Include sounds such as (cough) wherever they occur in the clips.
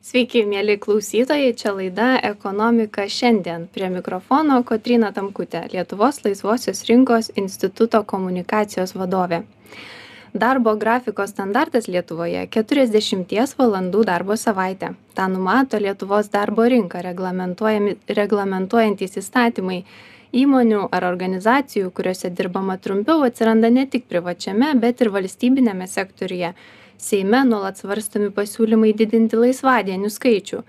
Sveiki, mėly klausytojai, čia laida Ekonomika šiandien. Prie mikrofono Kotrina Tamkutė, Lietuvos laisvosios rinkos instituto komunikacijos vadovė. Darbo grafiko standartas Lietuvoje - 40 valandų darbo savaitė. Ta numato Lietuvos darbo rinką reglamentuojantys įstatymai. Įmonių ar organizacijų, kuriuose dirbama trumpiau, atsiranda ne tik privačiame, bet ir valstybinėme sektoriuje seime nuolat svarstomi pasiūlymai didinti laisvadienių skaičių.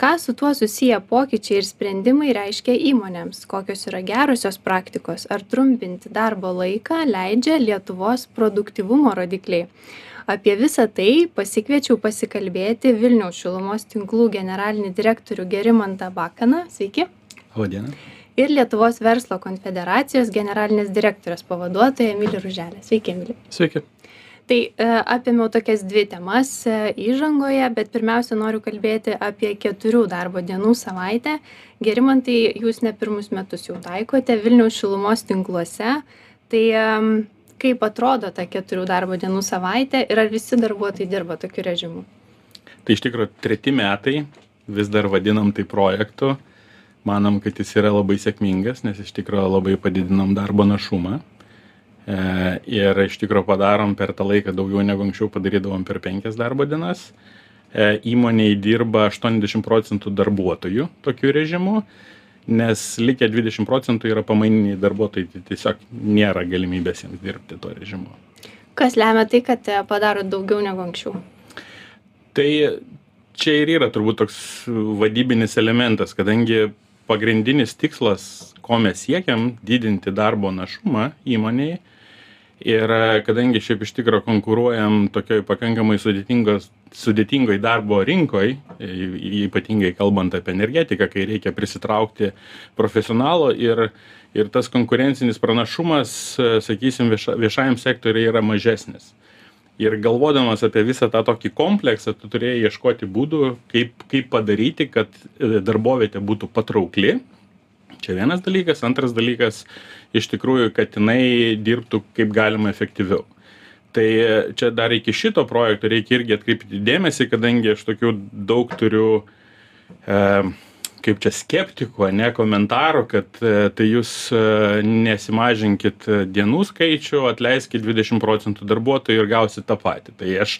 Ką su tuo susiję pokyčiai ir sprendimai reiškia įmonėms? Kokios yra gerosios praktikos? Ar trumpinti darbo laiką leidžia lietuvos produktyvumo rodikliai? Apie visa tai pasikviečiau pasikalbėti vilniaus šilumos tinklų generalinį direktorių gerimantą bakaną. Sveiki. Labadiena. ir lietuvos verslo konfederacijos generalinės direktorės pavaduotoją emilį ruželę. Sveiki emili Sveiki. Tai e, apėmiau tokias dvi temas e, įžangoje, bet pirmiausia noriu kalbėti apie keturių darbo dienų savaitę. Gerimantai, jūs ne pirmus metus jau taikote Vilniaus šilumos tinkluose. Tai kaip atrodo ta keturių darbo dienų savaitė ir ar visi darbuotojai dirba tokiu režimu? Tai iš tikrųjų treti metai, vis dar vadinam tai projektu. Manom, kad jis yra labai sėkmingas, nes iš tikrųjų labai padidinam darbo našumą. E, ir iš tikrųjų padarom per tą laiką daugiau negu anksčiau padarydavom per penkias darbo dienas. E, įmonėje dirba 80 procentų darbuotojų tokiu režimu, nes likę 20 procentų yra pamaininiai darbuotojai, tai tiesiog nėra galimybės jiems dirbti tuo režimu. Kas lemia tai, kad e, padaro daugiau negu anksčiau? Tai čia ir yra turbūt toks vadybinis elementas, kadangi pagrindinis tikslas, ko mes siekiam, didinti darbo našumą įmonėje, ir kadangi šiaip iš tikro konkuruojam tokioj pakankamai sudėtingos sudėtingoj darbo rinkoj ypatingai kalbant apie energetiką kai reikia prisitraukti profesionalų ir ir tas konkurencinis pranašumas sakysim vieša viešajam sektoriui yra mažesnis. Ir galvodamas apie visą tą tokį kompleksą tu turėjai ieškoti būdų kaip kaip padaryti kad darbovietė būtų patraukli. Čia vienas dalykas. Antras dalykas iš tikrųjų kad jinai dirbtų kaip galima efektyviau. Tai čia dar iki šito projekto reikia irgi atkreipti dėmesį kadangi aš tokių daug turiu e, kaip čia skeptikų ane komentarų kad e, tai jūs e, nesimažinkit dienų skaičių atleiskit dvidešim procentų darbuotojų ir gausit tą patį. Tai aš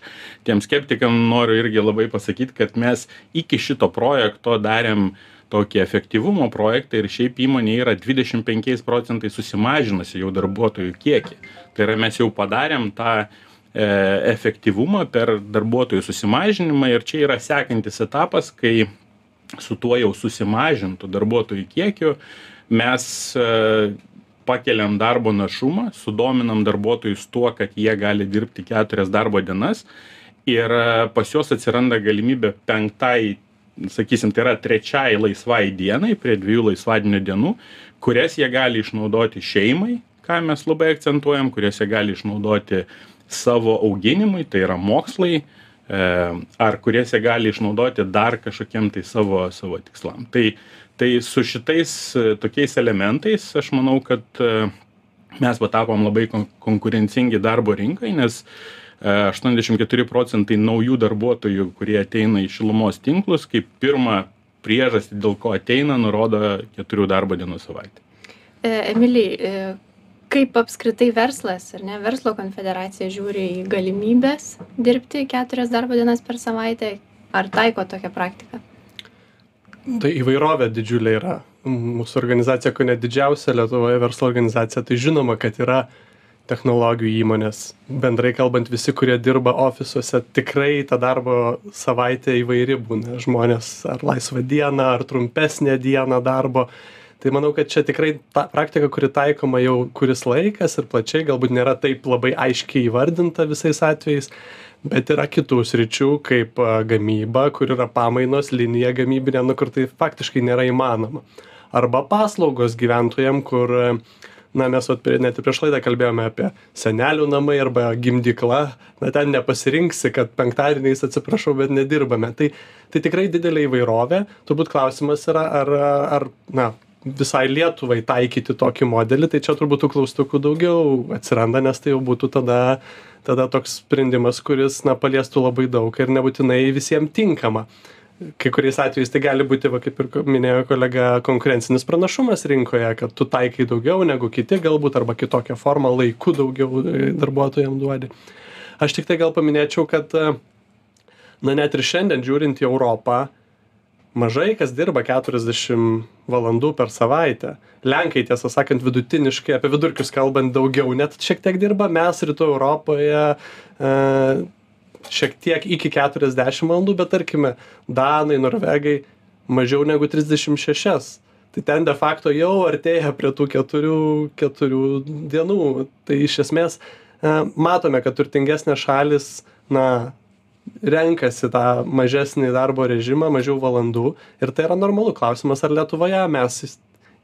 tiem skeptikam noriu irgi labai pasakyt kad mes iki šito projekto darėm tokį efektyvumo projektą ir šiaip įmonė yra dvidešim penkiais procentais susimažinusi jau darbuotojų kiekį. Tai yra mes jau padarėm tą e, efektyvumą per darbuotojų susimažinimą ir čia yra sekantis etapas kai su tuo jau susimažintu darbuotojų kiekiu mes e, pakeliam darbo našumą sudominam darbuotojus tuo kad jie gali dirbti keturias darbo dienas ir e, pas juos atsiranda galimybė penktai sakysim tai yra trečiai laisvai dienai prie dviejų laisvadienio dienų kurias jie gali išnaudoti šeimai ką mes labai akcentuojam kurias jie gali išnaudoti savo auginimui tai yra mokslai e, ar kurias jie gali išnaudoti dar kažkokiem tai savo savo tikslam. Tai tai su šitais e, tokiais elementais aš manau kad e, mes patapom labai konkurencingi darbo rinkai nes aštuoniasdešim keturi procentai naujų darbuotojų kurie ateina į šilumos tinklus kaip pirmą priežastį dėl ko ateina nurodo keturių darbo dienų savaitę. E, emili e, kaip apskritai verslas ar ne verslo konfederacija žiūri į galimybes dirbti keturias darbo dienas per savaitę? Ar taiko tokią praktiką? Tai įvairovė didžiulė yra. Mūsų organizacija, ko net didžiausia Lietuvoje verslo organizacija, tai žinoma, kad yra uh, technologijų įmonės. Bendrai kalbant visi kurie dirba ofisuose tikrai ta darbo savaitė įvairi būna. Žmonės ar laisvą dieną ar trumpesnę dieną darbo. Tai manau kad čia tikrai ta praktika kuri taikoma jau kuris laikas ir plačiai galbūt nėra taip labai aiškiai įvardinta visais atvejais bet yra kitų sričių kaip gamyba kur yra pamainos linija gamybinė nu kur tai faktiškai nėra įmanoma. Arba paslaugos gyventojam kur na mes vat prie net ir prieš laidą kalbėjome apie senelių namai arba gimdykla. Na ten nepasirinksi kad penktadieniais atsiprašau bet nedirbame. Tai tai tikrai didelė įvairovė. Turbūt klausimas yra ar ar na visai lietuvai taikyti tokį modelį. Tai čia turbūt tų klaustukų daugiau atsiranda nes tai jau būtų tada tada toks sprendimas kuris na paliestų labai daug ir nebūtinai visiem tinkama kai kuriais atvejais tai gali būti, va, kaip ir minėjo kolega, konkurencinis pranašumas rinkoje, kad tu taikai daugiau negu kiti galbūt arba kitokią formą laiku daugiau e, darbuotojams duodi. Aš tik tai gal paminėčiau, kad e, na net ir šiandien žiūrint į Europą, mažai kas dirba 40 valandų per savaitę. Lenkai, tiesą sakant, vidutiniškai, apie vidurkius kalbant, daugiau net šiek tiek dirba, mes rytų Europoje e, šiek tiek iki 40 valandų, bet tarkime, Danai, Norvegai mažiau negu 36. Tai ten de facto jau artėja prie tų keturių, keturių dienų. Tai iš esmės e, matome, kad turtingesnės šalis, na, renkasi tą mažesnį darbo režimą, mažiau valandų ir tai yra normalu. Klausimas, ar Lietuvoje mes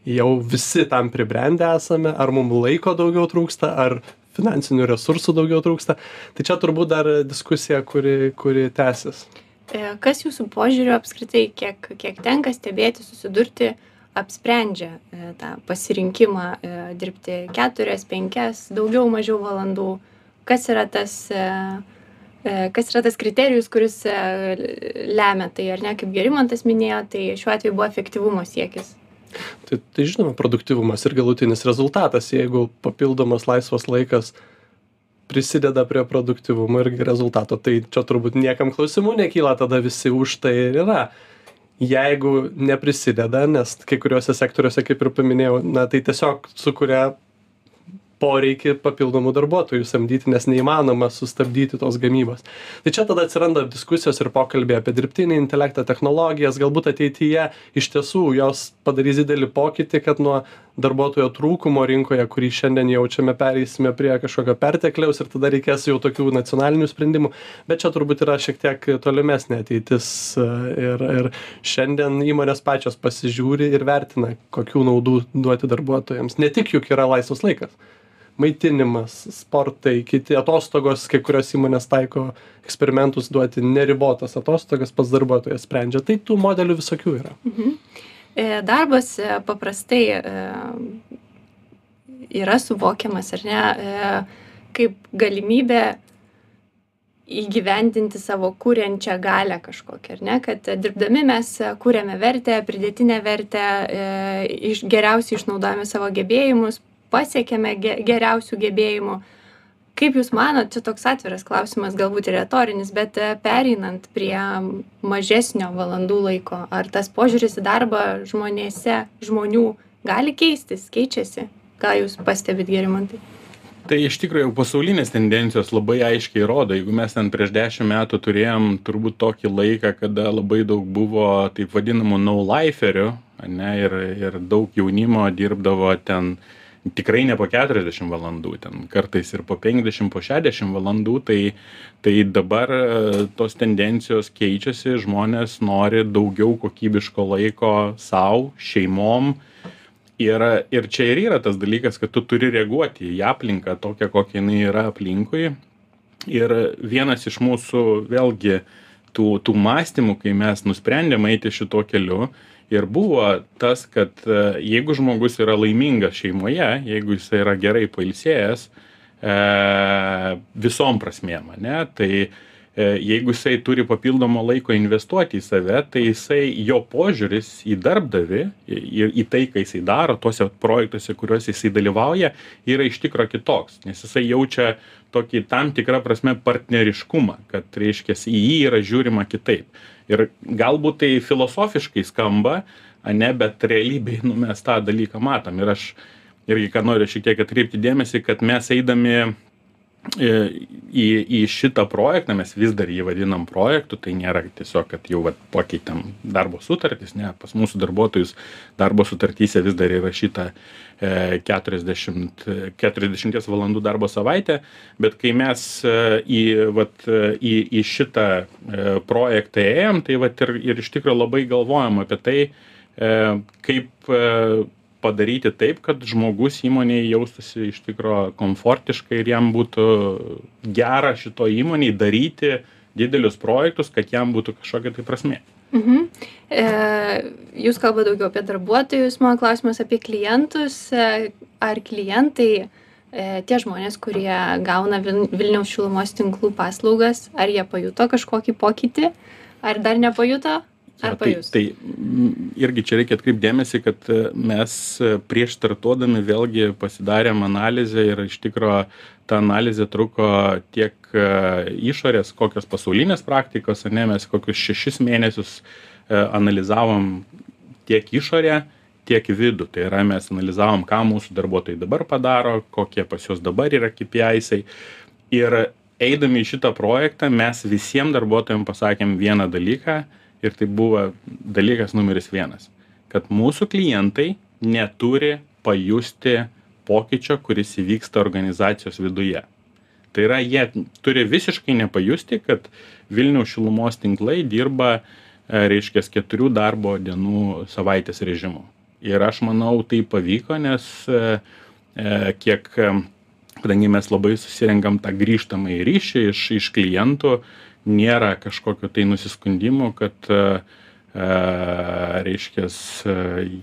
jau visi tam pribrendę esame, ar mums laiko daugiau trūksta, ar finansinių resursų daugiau trūksta. Tai čia turbūt dar diskusija, kuri, kuri tęsis. E, Kas jūsų požiūriu apskritai, kiek, kiek tenka stebėti, susidurti, apsprendžia e, tą pasirinkimą e, dirbti keturias, penkias, daugiau, mažiau valandų? Kas yra tas, kas yra tas kriterijus, kuris lemia tai, ar ne, kaip Gerimantas minėjo, tai šiuo atveju buvo efektyvumo siekis. Tai, tai žinoma, produktivumas ir galutinis rezultatas, jeigu papildomas laisvas laikas prisideda prie produktivumo ir rezultato, tai čia turbūt niekam klausimų nekyla, tada visi už tai ir yra. Jeigu neprisideda, nes kai kuriuose sektoriuose, kaip ir paminėjau, na tai tiesiog sukuria poreikį papildomų darbuotojų samdyti, nes neįmanoma sustabdyti tos gamybos. Tai čia tada atsiranda diskusijos ir pokalbiai apie dirbtinį intelektą, technologijas, galbūt ateityje iš tiesų jos padarys didelį pokytį, kad nuo darbuotojo trūkumo rinkoje, kurį šiandien jaučiame, pereisime prie kažkokio pertekliaus ir tada reikės jau tokių nacionalinių sprendimų, bet čia turbūt yra šiek tiek tolimesnė ateitis e, ir, ir šiandien įmonės pačios pasižiūri ir vertina, kokių naudų duoti darbuotojams. Ne tik juk yra laisvas laikas maitinimas, sportai, kiti atostogos, kai kurios įmonės taiko eksperimentus duoti neribotas atostogas, pats darbuotojas sprendžia. Tai tų modelių visokių yra. E, Darbas e, paprastai e, yra suvokiamas, ar ne, e, kaip galimybė įgyvendinti savo kūrenčią galę kažkokią, ar ne, kad dirbdami mes kūrėme vertę, pridėtinę vertę, e, geriausiai išnaudojame savo gebėjimus, pasiekėme ge, geriausių gebėjimų. Kaip Jūs manot, čia toks atviras klausimas, galbūt ir retorinis, bet e, pereinant prie mažesnio valandų laiko, ar tas požiūris į darbą žmonėse, žmonių gali keistis, keičiasi? Ką Jūs pastebit, Gerimantai? Tai iš tikrųjų jau pasaulinės tendencijos labai aiškiai rodo, jeigu mes ten prieš dešimt metų turėjom turbūt tokį laiką, kada labai daug buvo taip vadinamų no-liferių, ne, ir, ir daug jaunimo dirbdavo ten tikrai ne po 40 valandų, ten kartais ir po 50, po 60 valandų, tai, tai dabar e, tos tendencijos keičiasi, žmonės nori daugiau kokybiško laiko savo, šeimom. Ir, ir čia ir yra tas dalykas, kad tu turi reaguoti į aplinką tokią, kokia jinai yra aplinkui. Ir vienas iš mūsų, vėlgi, tų, tų mąstymų, kai mes nusprendėme eiti šituo keliu, ir buvo tas, kad e, jeigu žmogus yra laimingas šeimoje, jeigu jis yra gerai pailsėjęs, e, visom prasmėm, ne, tai e, jeigu jisai turi papildomo laiko investuoti į save, tai jisai, jo požiūris į darbdavį ir į tai, ką jisai daro, tuose projektuose, kuriuose jisai dalyvauja, yra iš tikro kitoks, nes jisai jaučia tokį tam tikrą prasme partneriškumą, kad, reiškia, į jį yra žiūrima kitaip. Ir galbūt tai filosofiškai skamba, ne, bet realybėje nu, mes tą dalyką matom. Ir aš irgi, ką noriu šiek tiek atkreipti dėmesį, kad mes eidami į, į, į šitą projektą, mes vis dar jį vadinam projektu, tai nėra tiesiog, kad jau vat, pakeitėm darbo sutartys, ne, pas mūsų darbuotojus darbo sutartyse vis dar įrašyta e, 40, 40 valandų darbo savaitę, bet kai mes e, į, vat, e, į, į šitą e, projektą ėjom, tai vat, ir, ir iš tikrųjų labai galvojam apie tai, e, kaip e, padaryti taip, kad žmogus įmonėje jaustųsi iš tikro komfortiškai ir jam būtų gera šito įmonėje daryti didelius projektus, kad jam būtų kažkokia tai prasme. Mhm. E, jūs kalbate daugiau apie darbuotojus, mano klausimas apie klientus. E, ar klientai, e, tie žmonės, kurie gauna Vil- Vilniaus šilumos tinklų paslaugas, ar jie pajuto kažkokį pokytį, ar dar nepajuto? Ar tai, pajus? tai mm, irgi čia reikia atkreipti dėmesį, kad e, mes e, prieš startuodami vėlgi pasidarėm analizę ir iš tikrųjų ta analizė truko tiek e, išorės, kokios pasaulinės praktikos, ne, mes kokius šešis mėnesius analizavom tiek išorę, tiek vidų. Tai yra mes analizavom, ką mūsų darbuotojai dabar padaro, kokie pas juos dabar yra KPI'ai. Ir eidami į šitą projektą mes visiems darbuotojams pasakėm vieną dalyką, ir tai buvo dalykas numeris vienas kad mūsų klientai neturi pajusti pokyčio kuris įvyksta organizacijos viduje. Tai yra jie turi visiškai nepajusti kad vilniaus šilumos tinklai dirba e, reiškias keturių darbo dienų savaitės režimu. Ir aš manau tai pavyko nes e, e, kiek kadangi mes labai susirenkam tą grįžtamąjį ryšį iš iš klientų nėra kažkokių tai nusiskundimų, kad e, e, reiškias, e,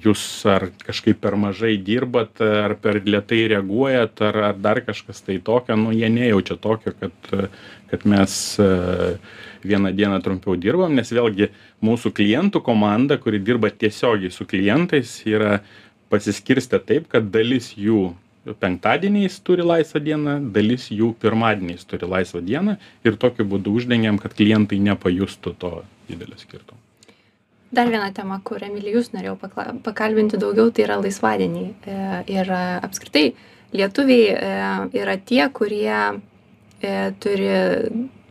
jūs ar kažkaip per mažai dirbat, ar per lietai reaguojat, ar, ar dar kažkas tai tokio, nu jie nejaučia tokio, kad, kad mes vieną dieną trumpiau dirbam, nes vėlgi mūsų klientų komanda, kuri dirba tiesiogiai su klientais, yra pasiskirstę taip, kad dalis jų penktadieniais turi laisvą dieną dalis jų pirmadieniais turi laisvą dieną ir tokiu būdu uždengiam kad klientai nepajustų to didelio skirtumo Dar viena tema, kur Emilijus norėjau pakla, pakalbinti daugiau, tai yra laisvadieniai. E, ir e, apskritai lietuviai e, yra tie, kurie turi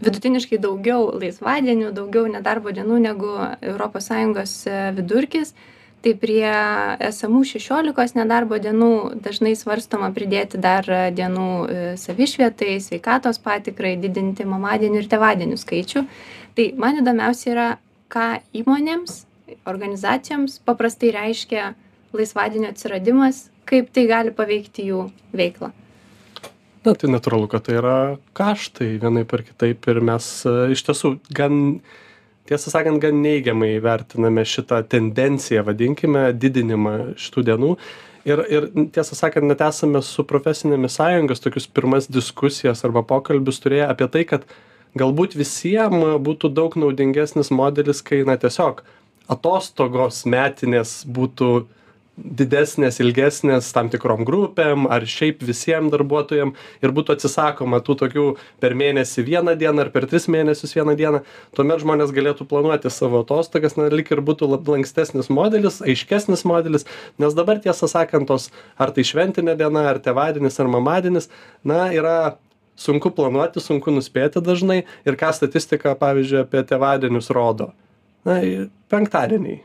vidutiniškai daugiau laisvadienių, daugiau nedarbo dienų negu ES vidurkis tai prie esamų šešiolikos nedarbo dienų dažnai svarstoma pridėti dar dienų e, savišvietai sveikatos patikrai didinti mamadienių ir tėvadienių skaičių. Tai man įdomiausia yra ką įmonėms organizacijoms paprastai reiškia laisvadienio atsiradimas kaip tai gali paveikti jų veiklą. Na tai natūralu kad tai yra kaštai vienaip ar kitaip ir mes e, iš tiesų gan tiesą sakant gan neigiamai vertiname šitą tendenciją vadinkime didinimą šitų dienų. Ir ir tiesą sakant net esame su profesinėmis sąjungos tokius pirmas diskusijas arba pokalbius turėję apie tai kad galbūt visiem būtų daug naudingesnis modelis kai na tiesiog atostogos metinės būtų didesnės ilgesnės tam tikrom grupėm ar šiaip visiem darbuotojam ir būtų atsisakoma tų tokių per mėnesį vieną dieną ar per tris mėnesius vieną dieną tuomet žmonės galėtų planuoti savo atostogas na lyg ir būtų lankstesnis modelis aiškesnis modelis nes dabar tiesą sakant tos ar tai šventinė diena ar tėvadienis ar mamadienis na yra sunku planuoti sunku nuspėti dažnai ir ką statistika pavyzdžiui apie tėvadienius rodo. Na penktadieniai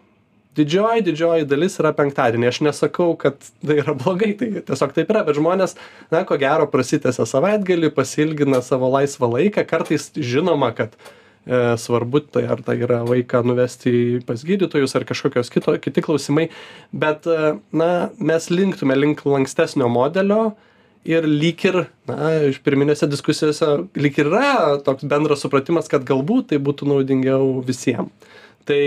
didžioji didžioji dalis yra penktadieniai. Aš nesakau kad tai yra blogai tai tiesiog taip yra bet žmonės na ko gero prasitęsia savaitgalį pasiilgina savo laisvą laiką. Kartais žinoma kad e, svarbu tai ar tai yra vaiką nuvesti pas gydytojus ar kažkokios kito kiti klausimai bet e, na mes linktume link lankstesnio modelio ir lyg ir na iš pirminėse diskusijose lyg ir yra toks bendras supratimas kad galbūt tai būtų naudingiau visiem. Tai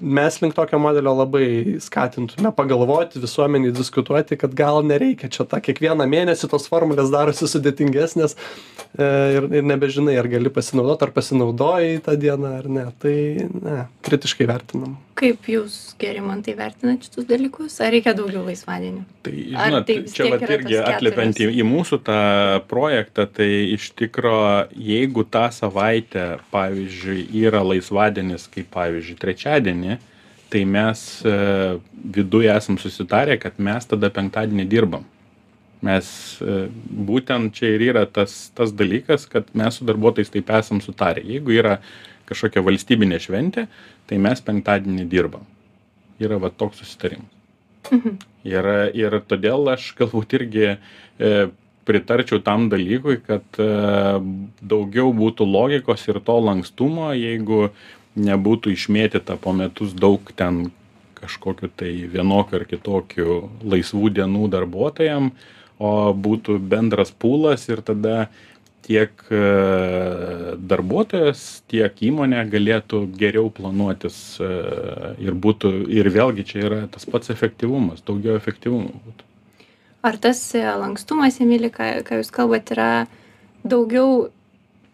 mes link tokio modelio labai skatintume pagalvoti visuomenei diskutuoti kad gal nereikia čia tą kiekvieną mėnesį tos formulės darosi sudėtingesnės e, ir ir nebežinai ar gali pasinaudot ar pasinaudojai tą dieną ar ne. Tai ne kritiškai vertinam kaip jūs gerimantai vertinat šitus dalykus? Ar reikia daugiau laisvadienių? Tai žinot tai čia vat irgi atliepiant į į mūsų tą projektą tai iš tikro jeigu tą savaitę pavyzdžiui yra laisvadienis kaip pavyzdžiui trečiadienį tai mes e, viduj esam susitarę kad mes tada penktadienį dirbam. Mes e, būtent čia ir yra tas tas dalykas kad mes su darbuotojais taip esam sutarę. Jeigu yra kažkokia valstybinė šventė, tai mes penktadienį dirbam. Yra va toks susitarimas. Mhm. Ir, ir todėl aš galbūt irgi e, pritarčiau tam dalykui, kad e, daugiau būtų logikos ir to lankstumo, jeigu nebūtų išmėtyta po metus daug ten kažkokiu tai vienokiu ar kitokiu laisvų dienų darbuotojam, o būtų bendras pūlas ir tada tiek e, darbuotojas tiek įmonė galėtų geriau planuotis e, ir būtų ir vėlgi čia yra tas pats efektyvumas daugiau efektyvumo būtų. Ar tas e, lankstumas emili ką ką jūs kalbat yra daugiau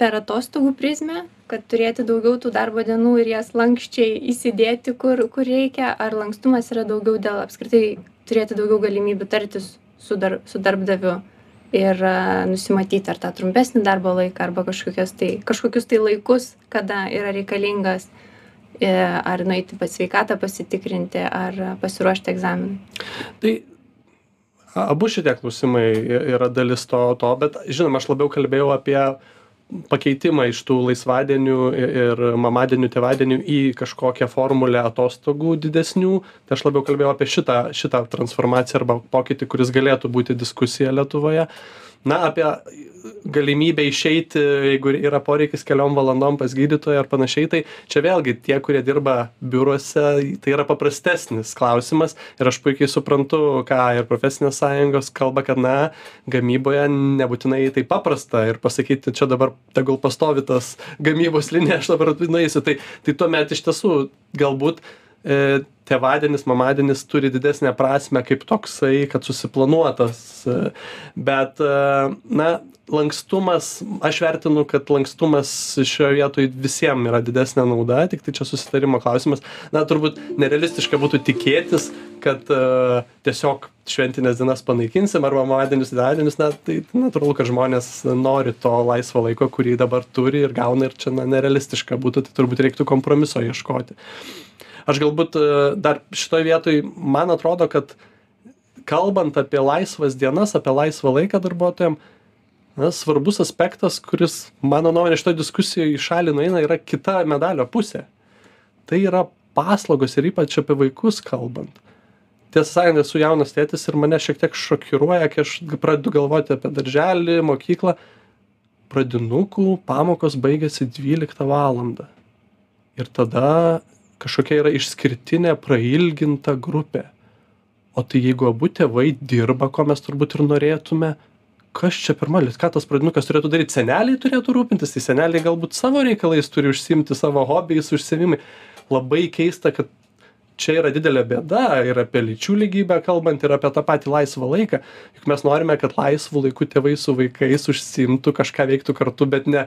per atostogų prizmę kad turėti daugiau tų darbo dienų ir jas lankščiai įsidėti kur kur reikia ar lankstumas yra daugiau dėl apskritai turėti daugiau galimybių tartis su dar su darbdaviu ir nusimatyti ar tą trumpesnį darbo laiką arba kažkokias tai kažkokius tai laikus kada yra reikalingas e, ar nueiti pas sveikatą pasitikrinti ar pasiruošti egzaminui. Tai abu šitie klausimai yra dalis to to bet žinoma aš labiau kalbėjau apie pakeitimą iš tų laisvadienių ir mamadienių tėvadienių į kažkokią formulę atostogų didesnių. Tai aš labiau kalbėjau apie šitą šitą transformaciją arba pokytį kuris galėtų būti diskusija lietuvoje na apie galimybę išeiti jeigu yra poreikis keliom valandom pas gydytoją ar panašiai tai čia vėlgi tie kurie dirba biuruose tai yra paprastesnis klausimas ir aš puikiai suprantu ką ir profesinės sąjungos kalba kad na gamyboje nebūtinai taip paprasta ir pasakyti čia dabar tegul pastovi tas gamybos linija aš dabar nueisiu. Tai tai tuomet iš tiesų galbūt e, tėvadienis mamadienis turi didesnę prasmę kaip toksai kad susiplanuotas e, bet e, na lankstumas aš vertinu kad lankstumas šioj vietoj visiem yra didesnė nauda tiktai čia susitarimo klausimas. Na turbūt nerealistiška būtų tikėtis kad tiesiog šventines dienas panaikinsim arba mamadienius tėvadienius na tai natūralu kad žmonės nori to laisvo laiko kurį dabar turi ir gauna ir čia na nerealistiška būtų tai turbūt reiktų kompromiso ieškoti aš galbūt e, dar šitoj vietoj man atrodo kad kalbant apie laisvas dienas apie laisvą laiką darbuotojam na svarbus aspektas kuris mano nuomone šitoj diskusijoj į šalį nueina yra kita medalio pusė. Tai yra paslaugos ir ypač apie vaikus kalbant. Tiesą sakant esu jaunas tėtis ir mane šiek tiek šokiruoja kai aš pradedu galvoti apie darželį mokyklą. Pradinukų pamokos baigiasi dvyliktą valandą. Ir tada kažkokia yra išskirtinė prailginta grupė. O tai jeigu abu tėvai dirba ko mes turbūt ir norėtume kas čia per malis? Ką tas pradinukas turėtų daryt seneliai turėtų rūpintis tai seneliai galbūt savo reikalais turi užsiimti savo hobiais užsiėmimai. Labai keista kad čia yra didelė bėda ir apie lyčių lygybę kalbant ir apie tą patį laisvą laiką. Juk mes norime kad laisvu laiku tėvai su vaikais užsiimtų kažką veiktų kartu bet ne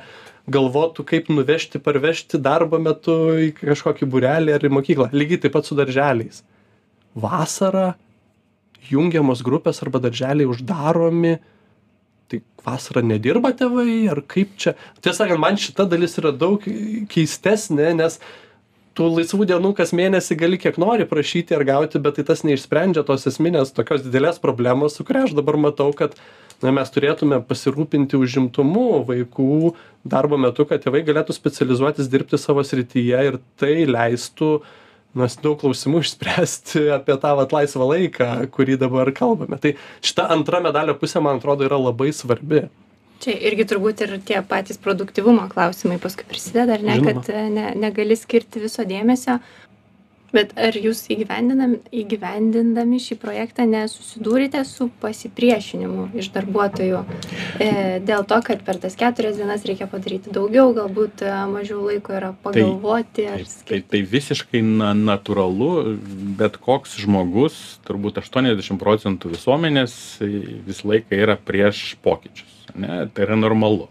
galvotų kaip nuvežti parvežti darbo metu į kažkokį būrelį ar į mokyklą. Lygiai taip pat su darželiais. Vasarą jungiamos grupės arba darželiai uždaromi. Tai vasarą nedirba tėvai ar kaip čia? Tiesą sakant man šita dalis yra daug keistesnė nes tų laisvų dienų kas mėnesį gali kiek nori prašyti ar gauti bet tai tas neišsprendžia tos esminės tokios didelės problemos su kuria aš dabar matau kad na mes turėtume pasirūpinti užimtumu vaikų darbo metu kad tėvai galėtų specializuotis dirbti savo srityje ir tai leistų nas daug klausimų išspręsti apie tą vat laisvą laiką kurį dabar kalbame. Tai šita antra medalio pusė man atrodo yra labai svarbi čia irgi turbūt ir tie patys produktyvumo klausimai paskui prisideda ar ne kad ne negali skirti viso dėmesio. Bet ar jūs įgyvendindami šį projektą nesusidūrėte su pasipriešinimu iš darbuotojų? E, dėl to kad per tas keturias dienas reikia padaryti daugiau galbūt e, mažiau laiko yra Tai pagalvoti ar tai, skirti? tai visiškai na, natūralu, bet koks žmogus, turbūt 80 procentų visuomenės e, visą laiką yra prieš pokyčius. Ne? Tai yra normalu.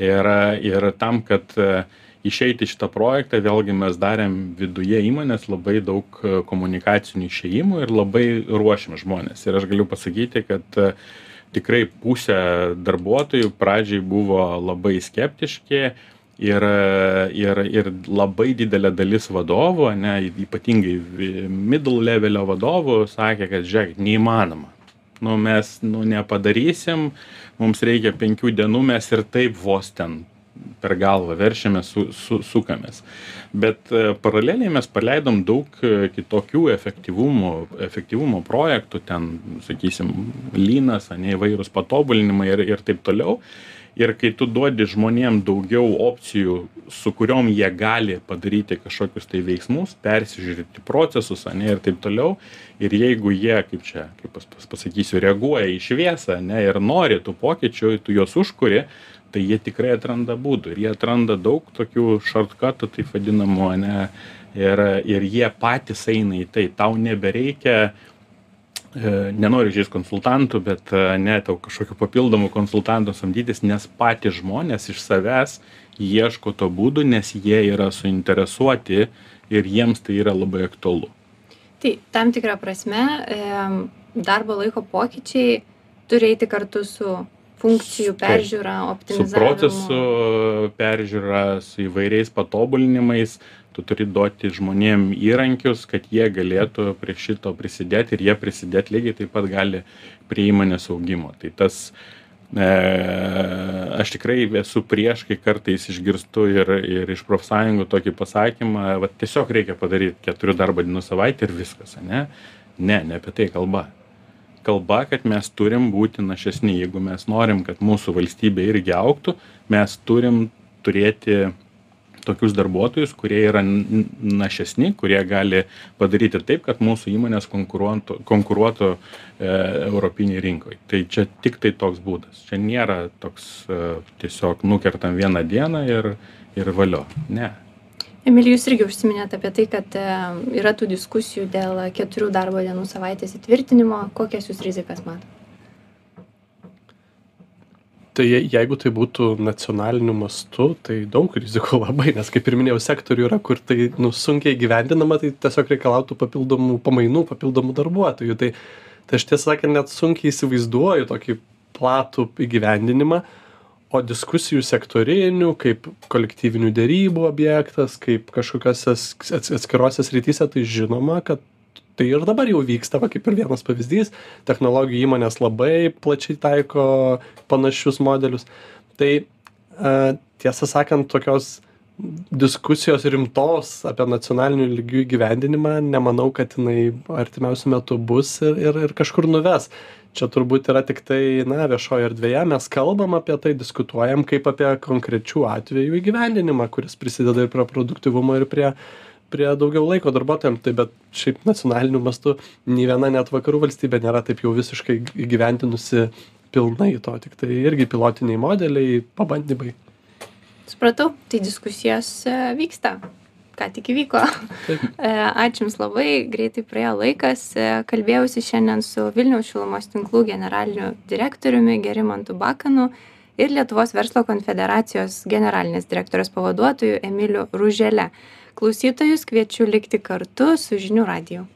Ir, ir tam, kad uh, išeiti šitą projektą vėlgi mes darėm viduje įmonės labai daug e, komunikacinių išėjimų ir labai ruošėm žmones ir aš galiu pasakyti kad e, tikrai pusė darbuotojų pradžiai buvo labai skeptiški ir ir ir labai didelė dalis vadovų ane ypatingai middle levelio vadovų sakė kad žiūrėkit neįmanoma nu mes nu nepadarysim mums reikia penkių dienų mes ir taip vos ten per galvą verčiamės su su sukamės. Bet e, paraleliai mes paleidom daug e, kitokių efektyvumo efektyvumo projektų ten sakysim lynas ane įvairūs patobulinimai ir ir taip toliau ir kai tu duodi žmonėm daugiau opcijų su kuriom jie gali padaryti kažkokius tai veiksmus persižiūrėti procesus ane ir taip toliau. Ir jeigu jie kaip čia kaip pas pas pasakysiu reaguoja į šviesą ane ir nori tų pokyčių tu juos užkuri tai jie tikrai atranda būdų. Ir jie atranda daug tokių šortkatų taip vadinamų ane ir ir jie patys eina į tai. Tau nebereikia nenoriu įžeist konsultantų bet ane tau kažkokių papildomų konsultantų samdytis nes patys žmonės iš savęs ieško to būdų nes jie yra suinteresuoti ir jiems tai yra labai aktualu tai tam tikra prasme darbo laiko pokyčiai turi eiti kartu su funkcijų peržiūra, su optimizavimu. procesų peržiūra su įvairiais patobulinimais tu turi duoti žmonėm įrankius kad jie galėtų prie šito prisidėti ir jie prisidėt lygiai taip pat gali prie įmonės augimo. Tai tas e, aš tikrai esu prieš kai kartais išgirstu ir ir iš profsąjungų tokį pasakymą vat tiesiog reikia padaryt keturių darbo dienų savaitę ir viskas ane? Ne ne apie tai kalba. Kalba kad mes turim būti našesni. Jeigu mes norim kad mūsų valstybė irgi augtų mes turim turėti tokius darbuotojus kurie yra našesni kurie gali padaryti taip kad mūsų įmonės konkuruotų konkuruotų e, europinėj rinkoj tai čia tiktai toks būdas čia nėra toks e, tiesiog nukertam vieną dieną ir ir valio ne Emilija, jūs irgi užsiminėte apie tai, kad e, yra tų diskusijų dėl keturių darbo dienų savaitės įtvirtinimo. Kokias jūs rizikas matote? Tai je jeigu tai būtų nacionaliniu mastu tai daug rizikų (laughs) labai nes kaip ir minėjau sektorių yra kur tai nu sunkiai įgyvendinama tai tiesiog reikalautų papildomų pamainų papildomų darbuotojų. Tai tai aš tiesą sakant net sunkiai įsivaizduoju tokį platų įgyvendinimą o diskusijų sektorinių kaip kolektyvinių derybų objektas kaip kažkokiose ats ats atskirose srityse tai žinoma kad tai ir dabar jau vyksta va kaip ir vienas pavyzdys technologijų įmonės labai plačiai taiko panašius modelius. Tai a, tiesą sakant tokios diskusijos rimtos apie nacionaliniu lygiu įgyvendinimą nemanau kad jinai artimiausiu metu bus ir ir ir kažkur nuves. Čia turbūt yra tiktai na viešoj erdvėje mes kalbam apie tai diskutuojam kaip apie konkrečių atvejų įgyvendinimą kuris prisideda ir prie produktyvumo ir prie prie daugiau laiko darbuotojam tai bet šiaip nacionaliniu mastu nei viena net vakarų valstybė nėra taip jau visiškai įgyvendinusi pilnai to tiktai irgi pilotiniai modeliai pabandymai Supratau, tai diskusijos e, vyksta. Ką tik įvyko. Taip. (laughs) E, Ačiū Jums labai, greitai praėjo laikas. E, Kalbėjausi šiandien su Vilniaus šilumos tinklų generaliniu direktoriumi Gerimantu Bakanu ir Lietuvos verslo konfederacijos generalinės direktorės pavaduotoju Emiliu Ružele. Klausytojus kviečiu likti kartu su žinių radiju.